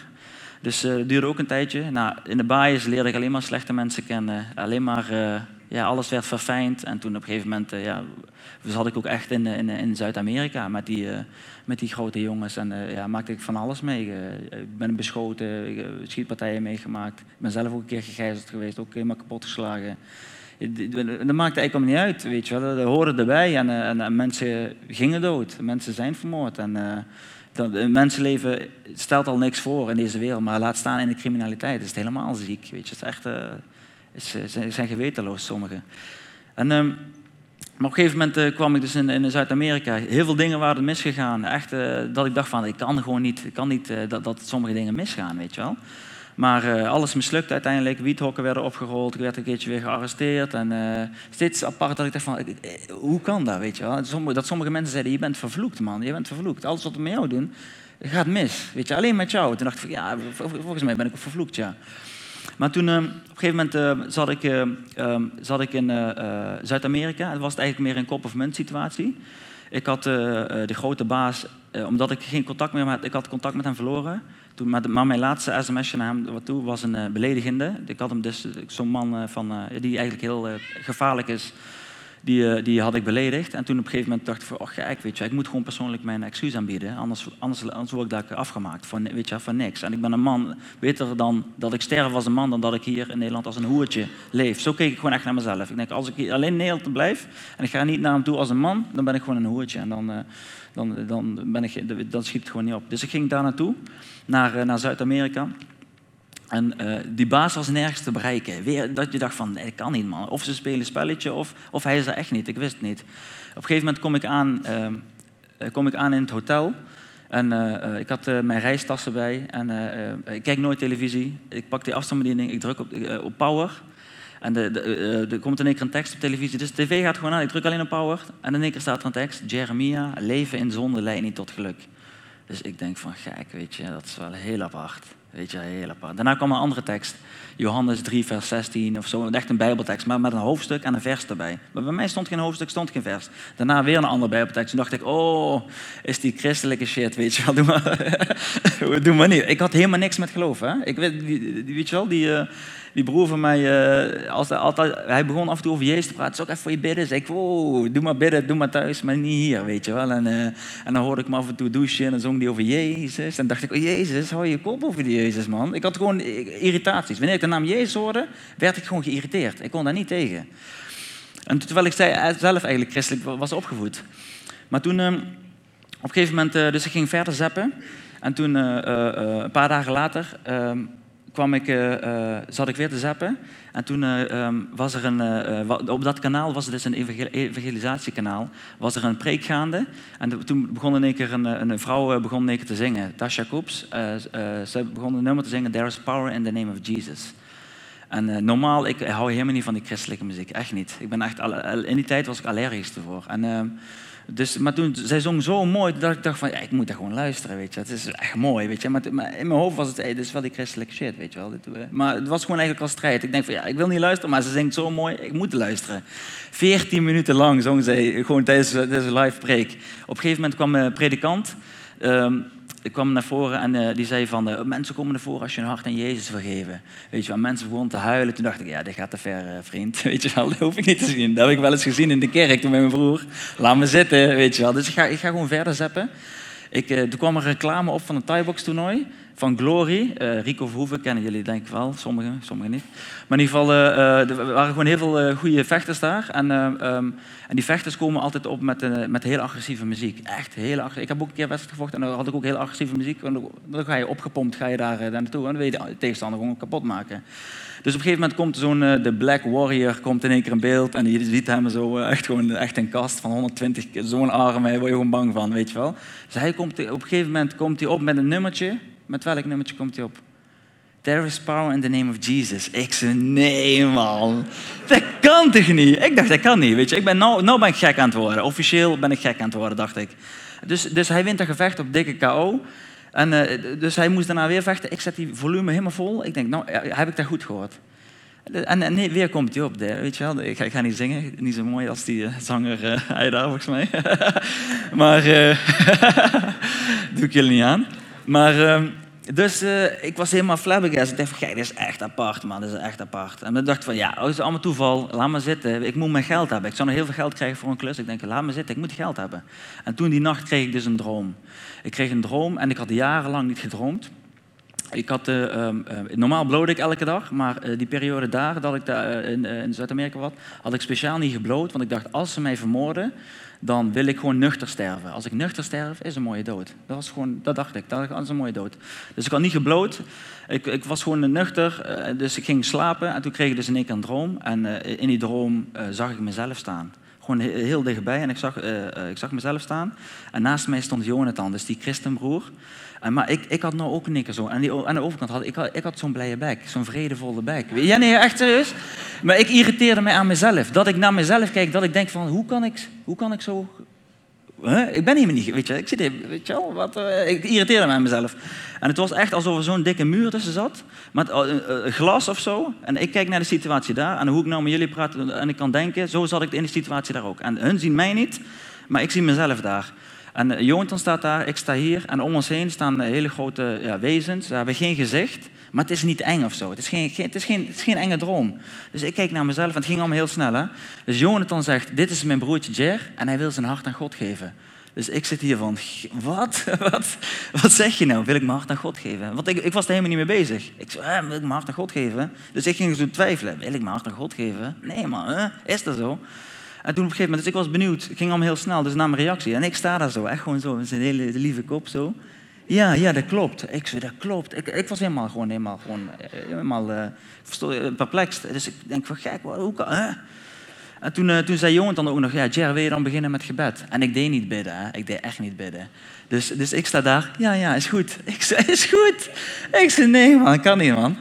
Dus het duurde ook een tijdje. Nou, in de baaiers leerde ik alleen maar slechte mensen kennen. Alleen maar, ja, alles werd verfijnd. En toen op een gegeven moment, eh, ja, zat ik ook echt in, in, in Zuid-Amerika met die, eh, met die grote jongens. En eh, ja, maakte ik van alles mee. Eh, ik ben beschoten, eh, schietpartijen meegemaakt. Ik ben zelf ook een keer gegijzeld geweest, ook helemaal kapotgeslagen. Dat maakte eigenlijk niet uit, weet je wel. Dat hoorde erbij en, eh, en, en mensen gingen dood. Mensen zijn vermoord. En, eh, dat, mensenleven stelt al niks voor in deze wereld, maar laat staan in de criminaliteit. is het helemaal ziek, weet je. Het is echt, eh, is, eh, zijn, zijn gewetenloos, sommigen. En, ehm, maar op een gegeven moment eh, kwam ik dus in, in Zuid-Amerika. Heel veel dingen waren misgegaan. Echt, eh, dat ik dacht van, ik kan gewoon niet, ik kan niet eh, dat, dat sommige dingen misgaan, weet je wel. Maar alles mislukte uiteindelijk. Wiethokken werden opgerold. Ik werd een keertje weer gearresteerd. En steeds apart dat ik dacht van, hoe kan dat, weet je wel? Sommige, dat sommige mensen zeiden, je bent vervloekt, man. Je bent vervloekt. Alles wat we met jou doen, gaat mis. Weet je, alleen met jou. Toen dacht ik van, ja, vol- volgens mij ben ik vervloekt, ja. Maar toen, eh, op een gegeven moment eh, zat, ik, eh, ehm, zat ik in eh, eh, Zuid-Amerika. Het was eigenlijk meer een kop-of-munt situatie. Ik had eh, de grote baas, omdat ik geen contact meer had, ik had contact met hem verloren. Toen, maar, mijn laatste sms'je naar hem toe was een beledigende. Ik had hem dus, zo'n man van, die eigenlijk heel gevaarlijk is, die, eh, die had ik beledigd. En toen op een gegeven moment dacht ik van, oh gek, weet je, ik moet gewoon persoonlijk mijn excuus aanbieden. Anders, anders, anders word ik daar afgemaakt van, weet je, van niks. En ik ben een man, beter dan dat ik sterf als een man, dan dat ik hier in Nederland als een hoertje leef. Zo keek ik gewoon echt naar mezelf. Ik denk, als ik hier alleen in Nederland blijf en ik ga niet naar hem toe als een man, dan ben ik gewoon een hoertje. En dan, eh, dan, dan, ben ik, dan schiet het gewoon niet op. Dus ik ging daar naartoe, naar, eh, naar Zuid-Amerika. En eh, die baas was nergens te bereiken. Weer dat je dacht van, dat kan niet man. Of ze spelen een spelletje, of, of hij is er echt niet. Ik wist het niet. Op een gegeven moment kom ik aan, ehm, eh, kom ik aan in het hotel. En eh, eh, ik had eh, mijn reistassen bij. En eh, eh, ik kijk nooit televisie. Ik pak die afstandsbediening, ik druk op, eh, op power. En de, de, eh, er komt in één keer een tekst op televisie. Dus de tv gaat gewoon aan. Ik druk alleen op power. En in één keer staat er een tekst. Jeremia, leven in zonde leidt niet tot geluk. Dus ik denk van, gek, weet je, dat is wel heel apart. Weet je, heel apart. Daarna kwam een andere tekst. Johannes 3, vers 16 of zo. Echt een bijbeltekst, maar met een hoofdstuk en een vers erbij. Maar bij mij stond geen hoofdstuk, stond geen vers. Daarna weer een andere bijbeltekst. Toen dacht ik, oh, is die christelijke shit, weet je wel. Doe maar, doe maar niet. Ik had helemaal niks met geloof, hè. Ik weet, weet je wel, die... eh, die broer van mij, eh, als hij, begon af en toe over Jezus te praten. Zal ik even voor je bidden? Zei ik, wow, doe maar bidden, doe maar thuis, maar niet hier, weet je wel. En, eh, en dan hoorde ik me af en toe douchen en dan zong hij over Jezus. En dacht ik, oh Jezus, hou je kop over die Jezus, man. Ik had gewoon irritaties. Wanneer ik de naam Jezus hoorde, werd ik gewoon geïrriteerd. Ik kon daar niet tegen. En terwijl ik eh, zelf eigenlijk christelijk was opgevoed. Maar toen... ehm, op een gegeven moment, dus ik ging verder zappen. En toen, een paar dagen later, ehm, kwam ik, zat ik weer te zappen. En toen ehm, was er een, op dat kanaal was er dus een evangelisatiekanaal, was er een preek gaande. En toen begon in keer een, een vrouw begon in keer te zingen, Tasha Koeps. ze begon een nummer te zingen, There is power in the name of Jesus. En normaal, ik hou helemaal niet van die christelijke muziek, echt niet. Ik ben echt, in die tijd was ik allergisch ervoor. En ehm, dus, maar toen, zij zong zo mooi dat ik dacht van, ja, ik moet daar gewoon luisteren, weet je. Het is echt mooi, weet je. Maar, in mijn hoofd was het, hey, dit is wel die christelijke shit, weet je wel. Eh, maar het was gewoon eigenlijk al strijd. Ik denk van, ja, ik wil niet luisteren, maar ze zingt zo mooi, ik moet luisteren. Veertien minuten lang zong zij gewoon tijdens deze live preek. Op een gegeven moment kwam een predikant... Ehm, kwam naar voren en uh, die zei van, uh, mensen komen naar voren als je een hart aan Jezus wil geven. Weet je wel, mensen begonnen te huilen. Toen dacht ik, ja, dit gaat te ver, uh, vriend. Weet je wel, dat hoef ik niet te zien. Dat heb ik wel eens gezien in de kerk toen met mijn broer. Laat me zitten, weet je wel. Dus ik ga, ik ga gewoon verder zeppen. Ik, toen kwam er reclame op van een Thai-box toernooi van Glory. Uh, Rico Verhoeven kennen jullie denk ik wel, sommigen, sommigen niet. Maar in ieder geval, uh, er waren gewoon heel veel goede vechters daar. En, um, en die vechters komen altijd op met, met heel agressieve muziek. Echt heel agressief. Ik heb ook een keer wedstrijd gevochten en dan had ik ook heel agressieve muziek. En dan ga je opgepompt, ga je daar, daar naartoe en dan wil je de tegenstander gewoon kapot maken. Dus op een gegeven moment komt zo'n de Black Warrior komt in één keer in beeld en je ziet hem zo echt gewoon echt een kast van 120, zo'n arm, daar word je gewoon bang van, weet je wel. Dus hij komt, op een gegeven moment komt hij op met een nummertje met welk nummertje komt hij op? There is power in the name of Jesus. Ik zei, nee man, dat kan toch niet? Ik dacht, dat kan niet, weet je. Ik ben nou, nou ben ik gek aan het worden. Officieel ben ik gek aan het worden, dacht ik. Dus, dus hij wint een gevecht op dikke KO. En, uh, dus hij moest daarna weer vechten. Ik zet die volume helemaal vol. Ik denk, nou, heb ik dat goed gehoord? En, nee, weer komt hij op, weet je wel. Ik ga, niet zingen, niet zo mooi als die uh, zanger uh, volgens mij. maar doe ik jullie niet aan. Maar, uh, dus uh, ik was helemaal flabbergast. Ik dacht van, kijk, dit is echt apart, man. Dit is echt apart. En dan dacht ik van, ja, het is allemaal toeval. Laat maar zitten. Ik moet mijn geld hebben. Ik zou nog heel veel geld krijgen voor een klus. Ik denk, laat maar zitten. Ik moet geld hebben. En toen die nacht kreeg ik dus een droom. Ik kreeg een droom en ik had jarenlang niet gedroomd. Ik had, uh, uh, normaal bloot ik elke dag, maar uh, die periode daar, dat ik daar in, in Zuid-Amerika was, had ik speciaal niet gebloot. Want ik dacht, als ze mij vermoorden, dan wil ik gewoon nuchter sterven. Als ik nuchter sterf, is een mooie dood. Dat, was gewoon, dat dacht ik, dat is een mooie dood. Dus ik had niet gebloot. Ik, ik was gewoon nuchter, dus ik ging slapen. En toen kreeg ik dus in één keer een droom. En in die droom zag ik mezelf staan. Gewoon heel dichtbij. En ik zag, ik zag mezelf staan. En naast mij stond Jonathan, dus die christenbroer. En, maar ik, ik had nou ook keer zo. En die, aan de overkant had ik, ik had zo'n blije bek. Zo'n vredevolle bek. Ja, nee, echt serieus. Maar ik irriteerde mij aan mezelf. Dat ik naar mezelf kijk, dat ik denk van, hoe kan ik, hoe kan ik zo... Ik ben hier niet, weet je. Ik zit hier, weet je wel, wat, uh, ik irriteerde mij aan mezelf. En het was echt alsof er zo'n dikke muur tussen zat. Met uh, glas of zo. En ik kijk naar de situatie daar. En hoe ik nou met jullie praat en ik kan denken, zo zat ik in de situatie daar ook. En hun zien mij niet, maar ik zie mezelf daar. En Jonathan staat daar, ik sta hier. En om ons heen staan hele grote ja, wezens. Ze hebben geen gezicht, maar het is niet eng of zo. Het is geen, het is geen, enge droom. Dus ik kijk naar mezelf en het ging allemaal heel snel. Hè? Dus Jonathan zegt, dit is mijn broertje Jer en hij wil zijn hart aan God geven. Dus ik zit hier van, wat? wat? Wat zeg je nou? Wil ik mijn hart aan God geven? Want ik, ik was er helemaal niet mee bezig. Ik zei, eh, wil ik mijn hart aan God geven? Dus ik ging zo twijfelen. Wil ik mijn hart aan God geven? Nee man, is dat zo? En toen op een gegeven moment, dus ik was benieuwd, het ging allemaal heel snel, dus na mijn reactie. En ik sta daar zo, echt gewoon zo, met zijn hele lieve kop zo. Ja, ja, dat klopt. Ik zei, dat klopt. Ik, ik was helemaal gewoon, helemaal, gewoon, helemaal uh, perplex. Dus ik denk van, gek, hoe kan, hè? En toen, toen zei Jonathan ook nog, ja, Jer, wil je dan beginnen met gebed? En ik deed niet bidden, hè? ik deed echt niet bidden. Dus, dus ik sta daar, ja, ja, is goed. Ik zei, is goed. Ik zei, nee man, kan niet man.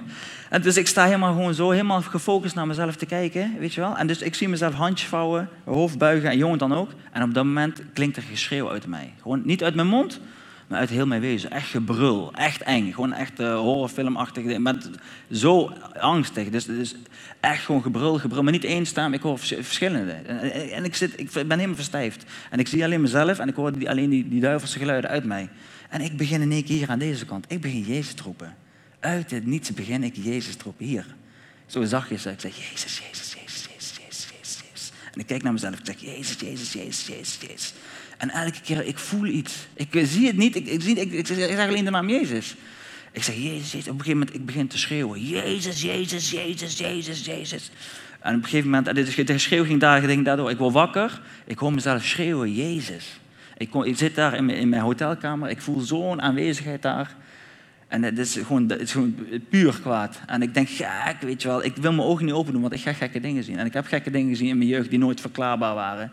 En dus ik sta helemaal gewoon zo, helemaal gefocust naar mezelf te kijken, weet je wel. En dus ik zie mezelf handjes vouwen, hoofd buigen en jongen dan ook. En op dat moment klinkt er geschreeuw uit mij. Gewoon niet uit mijn mond, maar uit heel mijn wezen. Echt gebrul, echt eng. Gewoon echt uh, horrorfilmachtig. Met, zo angstig. Dus, dus echt gewoon gebrul, gebrul. Maar niet één staan, ik hoor verschillende. En, en, ik, zit, ik ben helemaal verstijfd. En ik zie alleen mezelf en ik hoor die, alleen die, die duivelse geluiden uit mij. En ik begin in één keer hier aan deze kant. Ik begin Jezus te roepen. Uit het niets begin ik Jezus erop hier. Zo zachtjes. Ik zeg, Jezus, Jezus, Jezus, Jezus, Jezus, Jezus, Jezus. En ik kijk naar mezelf. Ik zeg, Jezus, Jezus, Jezus, Jezus, Jezus. En elke keer, ik voel iets. Ik zie het niet. Ik, zie, ik, ik, zeg alleen de naam Jezus. Ik zeg, Jezus, Jezus. Op een gegeven moment, ik begin te schreeuwen. Jezus, Jezus, Jezus, Jezus, Jezus. En op een gegeven moment, de schreeuw ging daar, ging daardoor. Ik word wakker. Ik hoor mezelf schreeuwen, Jezus. Ik, ik zit daar in mijn, in mijn hotelkamer, ik voel zo'n aanwezigheid daar. En het is, gewoon, het is gewoon puur kwaad. En ik denk, gek, weet je wel, ik wil mijn ogen niet open doen, want ik ga gekke dingen zien. En ik heb gekke dingen gezien in mijn jeugd die nooit verklaarbaar waren.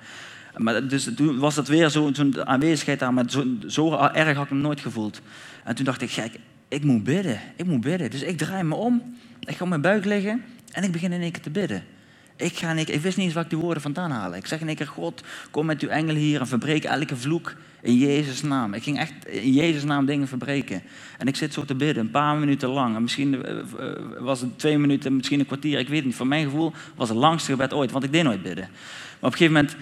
Maar dus toen was dat weer zo'n aanwezigheid daar, maar zo, zo erg had ik hem nooit gevoeld. En toen dacht ik, gek, ik moet bidden, ik moet bidden. Dus ik draai me om, ik ga op mijn buik liggen en ik begin in één keer te bidden. Ik, ga in ik wist niet eens waar ik die woorden vandaan halen. Ik zeg in één keer, God, kom met uw engel hier en verbreek elke vloek in Jezus' naam. Ik ging echt in Jezus' naam dingen verbreken. En ik zit zo te bidden, een paar minuten lang. En misschien eh, eh, was het twee minuten, misschien een kwartier, ik weet het niet. Voor mijn gevoel was het langste gebed ooit, want ik deed nooit bidden. Maar op een gegeven moment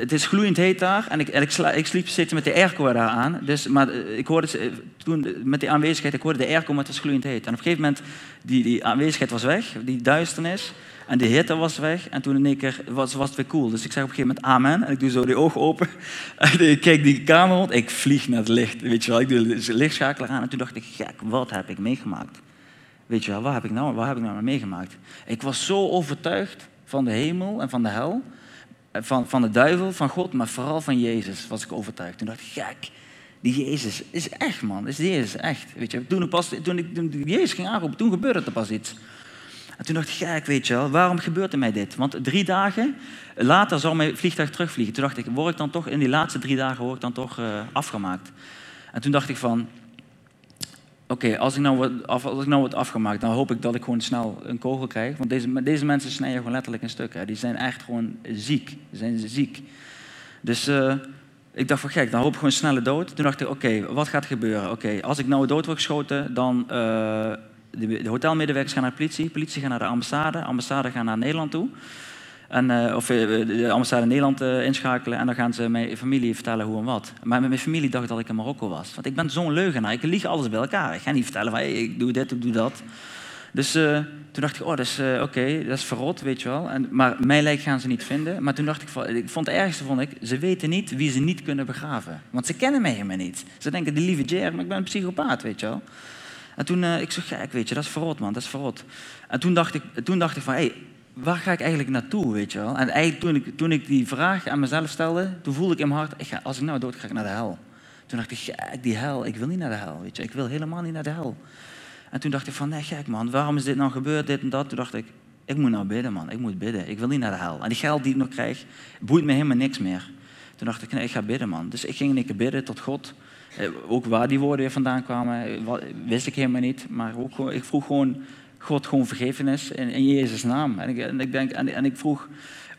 het is gloeiend heet daar en ik, ik, sla, ik sliep zitten met de airco daar aan. Dus, maar eh, ik hoorde eh, toen met die aanwezigheid, ik hoorde de airco, maar het was gloeiend heet. En op een gegeven moment, die, die aanwezigheid was weg, die duisternis. En de hitte was weg en toen in één keer was, was het weer cool. Dus ik zeg op een gegeven moment amen en ik doe zo die ogen open. En ik kijk die kamer rond, ik vlieg naar het licht. Weet je wel, ik doe de lichtschakelaar aan en toen dacht ik, gek, wat heb ik meegemaakt? Weet je wel, wat heb ik nou, wat heb ik nou meegemaakt? Ik was zo overtuigd van de hemel en van de hel van, van de duivel, van God, maar vooral van Jezus was ik overtuigd. Toen dacht ik, gek, die Jezus is echt, man. Is Jezus echt. Weet je, toen, ik pas, toen ik toen Jezus ging aanroepen, toen gebeurde er pas iets. En toen dacht ik, gek, weet je wel, waarom gebeurt er mij dit? Want drie dagen later zou mijn vliegtuig terugvliegen. Toen dacht ik, word ik dan toch, in die laatste drie dagen word ik dan toch uh, afgemaakt. En toen dacht ik van, oké, als, ik nou word, als ik nou word afgemaakt, dan hoop ik dat ik gewoon snel een kogel krijg. Want deze, deze mensen snijden gewoon letterlijk in stukken. Die zijn echt gewoon ziek. Die zijn ziek. Dus uh, ik dacht van gek, dan hoop ik gewoon snelle dood. Toen dacht ik, oké, wat gaat er gebeuren? Oké, als ik nou dood word geschoten, dan... Uh, de, de hotelmedewerkers gaan naar de politie, politie gaat naar de ambassade, de ambassade gaat naar Nederland toe. En, uh, of uh, de ambassade in Nederland uh, inschakelen en dan gaan ze mijn familie vertellen hoe en wat. Maar mijn familie dacht dat ik in Marokko was. Want ik ben zo'n leugenaar, ik lieg alles bij elkaar. Ik ga niet vertellen van ik doe dit, ik doe dat. Dus toen dacht ik, oh, dat is oké, dat is verrot, weet je wel. En, maar mijn lijk gaan ze niet vinden. Maar toen dacht ik, ik vond het ergste, vond ik, ze weten niet wie ze niet kunnen begraven. Want ze kennen mij helemaal niet. Ze denken, die lieve Jer, maar ik ben een psychopaat, weet je wel. En toen, ik zeg, gek, weet je, dat is verrot, man, dat is verrot. En toen dacht ik, toen dacht ik van, hey, waar ga ik eigenlijk naartoe, weet je wel? En eigenlijk toen ik, toen ik die vraag aan mezelf stelde, toen voelde ik in mijn hart, ik ga, als ik nou dood ga ik naar de hel. Toen dacht ik, gek, die hel, ik wil niet naar de hel, weet je. Ik wil helemaal niet naar de hel. En toen dacht ik van, nee gek man, waarom is dit nou gebeurd, dit en dat? Toen dacht ik, ik moet nou bidden man, ik moet bidden. Ik wil niet naar de hel. En die geld die ik nog krijg, boeit me helemaal niks meer. Toen dacht ik, nee, ik ga bidden man. Dus ik ging een keer bidden tot God. Eh, ook waar die woorden vandaan kwamen, wist ik helemaal niet. Maar ook, ik vroeg gewoon God gewoon vergevenis in, in Jezus' naam. En ik, ik, denk, en, en ik vroeg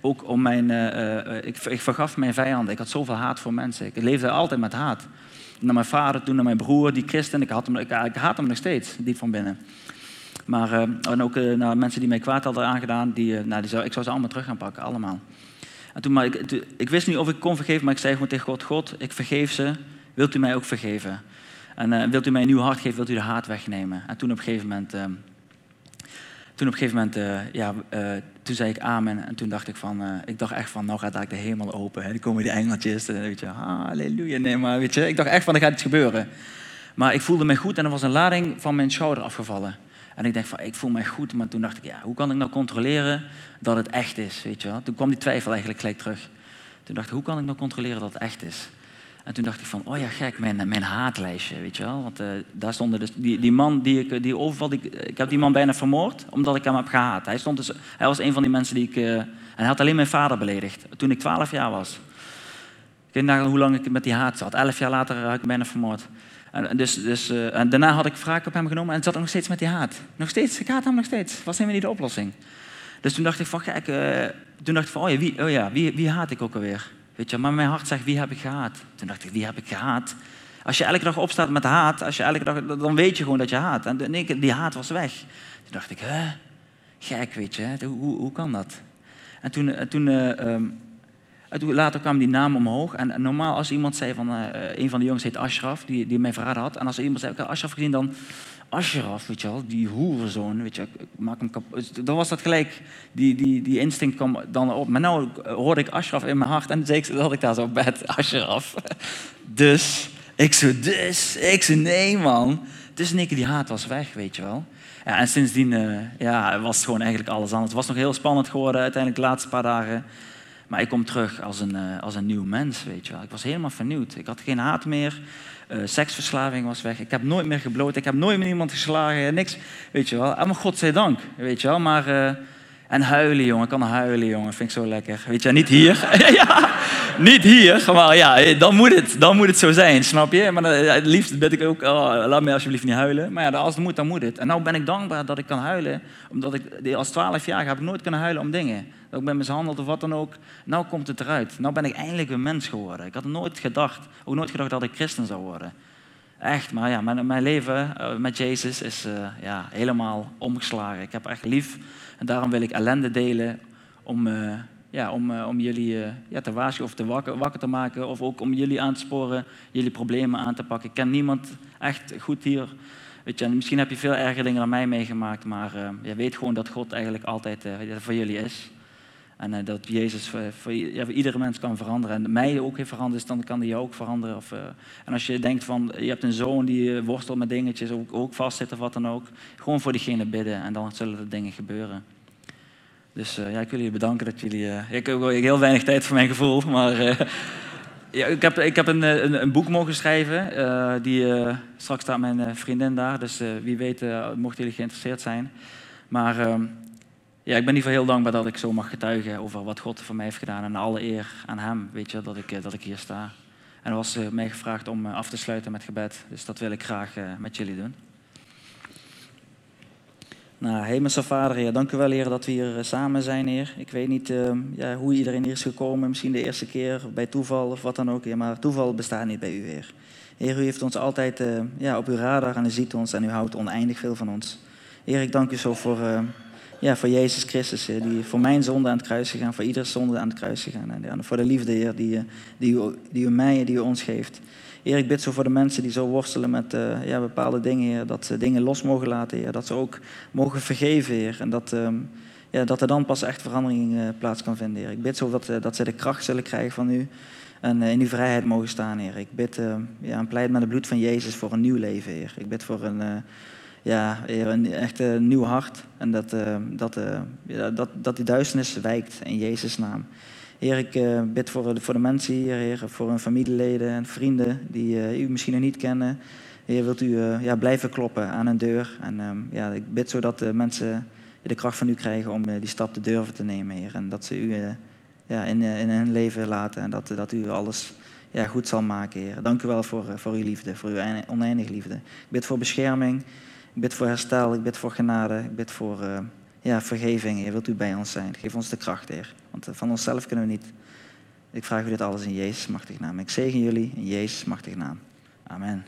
ook om mijn. Uh, ik, ik, vergaf mijn vijanden. Ik had zoveel haat voor mensen. Ik leefde altijd met haat. Naar mijn vader, toen naar mijn broer, die christen. Ik, had hem, ik, haat hem nog steeds, diep van binnen. Maar uh, en ook naar mensen die mij kwaad hadden aangedaan, die, nou, die zou, ik zou ze allemaal terug gaan pakken, allemaal. En toen, maar ik, ik wist niet of ik kon vergeven, maar ik zei gewoon tegen God: God, ik vergeef ze. Wilt u mij ook vergeven? En wilt u mij een nieuw hart geven? Wilt u de haat wegnemen? En toen op een gegeven moment toen op een gegeven moment, uh, ja, uh, toen zei ik amen. En toen dacht ik van, uh, ik dacht echt van, nou gaat daar de hemel open. Hè. Dan komen die engeltjes, en weet je, halleluja. Nee, maar weet je, ik dacht echt van, er gaat iets gebeuren. Maar ik voelde me goed en er was een lading van mijn schouder afgevallen. En ik dacht van, ik voel me goed. Maar toen dacht ik, ja, hoe kan ik nou controleren dat het echt is, weet je wel. Toen kwam die twijfel eigenlijk gelijk terug. Toen dacht ik, hoe kan ik nou controleren dat het echt is? En toen dacht ik van, oh ja, gek, mijn, mijn haatlijstje, weet je wel. Want uh, daar stonden dus, die, die man die ik, die overval, die, ik heb die man bijna vermoord, omdat ik hem heb gehaat. Hij, stond dus, hij was een van die mensen die ik, en hij had alleen mijn vader beledigd, toen ik twaalf jaar was. Ik weet niet hoe lang ik met die haat zat. Elf jaar later had ik hem bijna vermoord. En, dus, dus, en daarna had ik wraak op hem genomen en zat nog steeds met die haat. Nog steeds, ik haat hem nog steeds. Was helemaal niet de oplossing. Dus toen dacht ik van, gek, toen dacht ik van, oh ja, wie, oh ja wie, wie haat ik ook alweer? Maar mijn hart zegt, wie heb ik gehaat? Toen dacht ik, wie heb ik gehaat? Als je elke dag opstaat met haat, als je elke dag, dan weet je gewoon dat je haat. En die haat was weg. Toen dacht ik, hè? Gek, weet je, hoe, hoe kan dat? En toen, eh, toen, uh, um, toen, later kwam die naam omhoog. En, normaal als iemand zei van, uh, een van de jongens heet Ashraf, die, die mij verraden had. En als iemand zei, ik heb Ashraf gezien, dan Ashraf, weet je wel, die hoerenzoon, weet je, ik maak hem kapot. Dan was dat gelijk, die, die, die instinct kwam dan op. Maar nu hoorde ik Ashraf in mijn hart en zei had ik daar zo op bed, Ashraf. Dus, ik zo, dus, ik zo, nee man. Dus in die haat was weg, weet je wel. En sindsdien uh, ja, was het gewoon eigenlijk alles anders. Het was nog heel spannend geworden uiteindelijk de laatste paar dagen. Maar ik kom terug als een, eh, als een nieuw mens, weet je wel. Ik was helemaal vernieuwd. Ik had geen haat meer. Uh, seksverslaving was weg. Ik heb nooit meer gebloot. Ik heb nooit meer iemand geslagen. Niks, weet je wel. Allemaal godzijdank, weet je wel. Maar, uh, en huilen, jongen. Ik kan huilen, jongen. Vind ik zo lekker. Weet je, niet hier. ja, niet hier. Maar ja, dan moet het, dan moet het zo zijn, snap je? Maar het liefst ben ik ook, oh, laat me alsjeblieft niet huilen. Maar ja, als het moet, dan moet het. En nou ben ik dankbaar dat ik kan huilen. Omdat ik, als 12 jaar heb ik nooit kunnen huilen om dingen dat ik ben mishandeld of wat dan ook. Nou komt het eruit. Nou ben ik eindelijk een mens geworden. Ik had nooit gedacht, ook nooit gedacht dat ik christen zou worden. Echt, maar ja, mijn, mijn leven uh, met Jezus is uh, ja, helemaal omgeslagen. Ik heb echt lief en daarom wil ik ellende delen om, uh, ja, om, om jullie ja, te waarschuwen of te wakker, wakker, te maken. Of ook om jullie aan te sporen, jullie problemen aan te pakken. Ik ken niemand echt goed hier. Weet je, misschien heb je veel erger dingen dan mij meegemaakt, maar je weet gewoon dat God eigenlijk altijd voor jullie is. En uh, dat Jezus voor, voor, ja, voor, iedere mens kan veranderen. En mij ook heeft veranderd, dan kan hij jou ook veranderen. Of, uh, en als je denkt van, je hebt een zoon die worstelt met dingetjes, ook, ook vastzit of wat dan ook. Gewoon voor diegene bidden en dan zullen er dingen gebeuren. Dus ja, ik wil jullie bedanken dat jullie... ik heb heel weinig tijd voor mijn gevoel, maar... ja, ik heb, ik heb een, een, een boek mogen schrijven. die, straks staat mijn vriendin daar, dus wie weet mochten jullie geïnteresseerd zijn. Maar ehm, ja, ik ben in ieder geval heel dankbaar dat ik zo mag getuigen over wat God voor mij heeft gedaan. En alle eer aan Hem, weet je, dat ik, eh, dat ik hier sta. En er was uh, mij gevraagd om uh, af te sluiten met gebed. Dus dat wil ik graag met jullie doen. Nou, hemelse Vader, Heer, dank u wel, Heer, dat we hier samen zijn, Heer. Ik weet niet ja, hoe iedereen hier is gekomen, misschien de eerste keer, bij toeval of wat dan ook, Heer. Maar toeval bestaat niet bij u, Heer. Heer, u heeft ons altijd ja, op uw radar en u ziet ons en u houdt oneindig veel van ons. Heer, ik dank u zo voor ja, voor Jezus Christus, die voor mijn zonde aan het kruis gegaan, voor iedere zonde aan het kruis gegaan. En voor de liefde, Heer, die, die, u, die u mij en die u ons geeft. Heer, ik bid zo voor de mensen die zo worstelen met uh, ja, bepaalde dingen, Heer, dat ze dingen los mogen laten, Heer, dat ze ook mogen vergeven, Heer. En dat, um, ja, dat er dan pas echt verandering uh, plaats kan vinden, Heer. Ik bid zo dat, dat ze de kracht zullen krijgen van u en in uw vrijheid mogen staan, Heer. Ik bid ja, en pleit met het bloed van Jezus voor een nieuw leven, Heer. Ik bid voor een ja, een echt een nieuw hart. En dat, uh, dat, uh, dat, dat die duisternis wijkt in Jezus' naam. Heer, ik bid voor voor de mensen hier, Heer, voor hun familieleden en vrienden die u misschien nog niet kennen. Heer, wilt u ja, blijven kloppen aan een deur. En um, ja, ik bid zodat de mensen de kracht van u krijgen om die stap te durven te nemen, Heer. En dat ze u ja, in, in hun leven laten en dat, dat u alles ja, goed zal maken, Heer. Dank u wel voor, voor uw liefde, voor uw oneindige liefde. Ik bid voor bescherming. Ik bid voor herstel, ik bid voor genade, ik bid voor eh, ja, vergeving. Je wilt u bij ons zijn? Geef ons de kracht, Heer. Want eh, van onszelf kunnen we niet. Ik vraag u dit alles in Jezus' machtig naam. Ik zegen jullie in Jezus' machtig naam. Amen.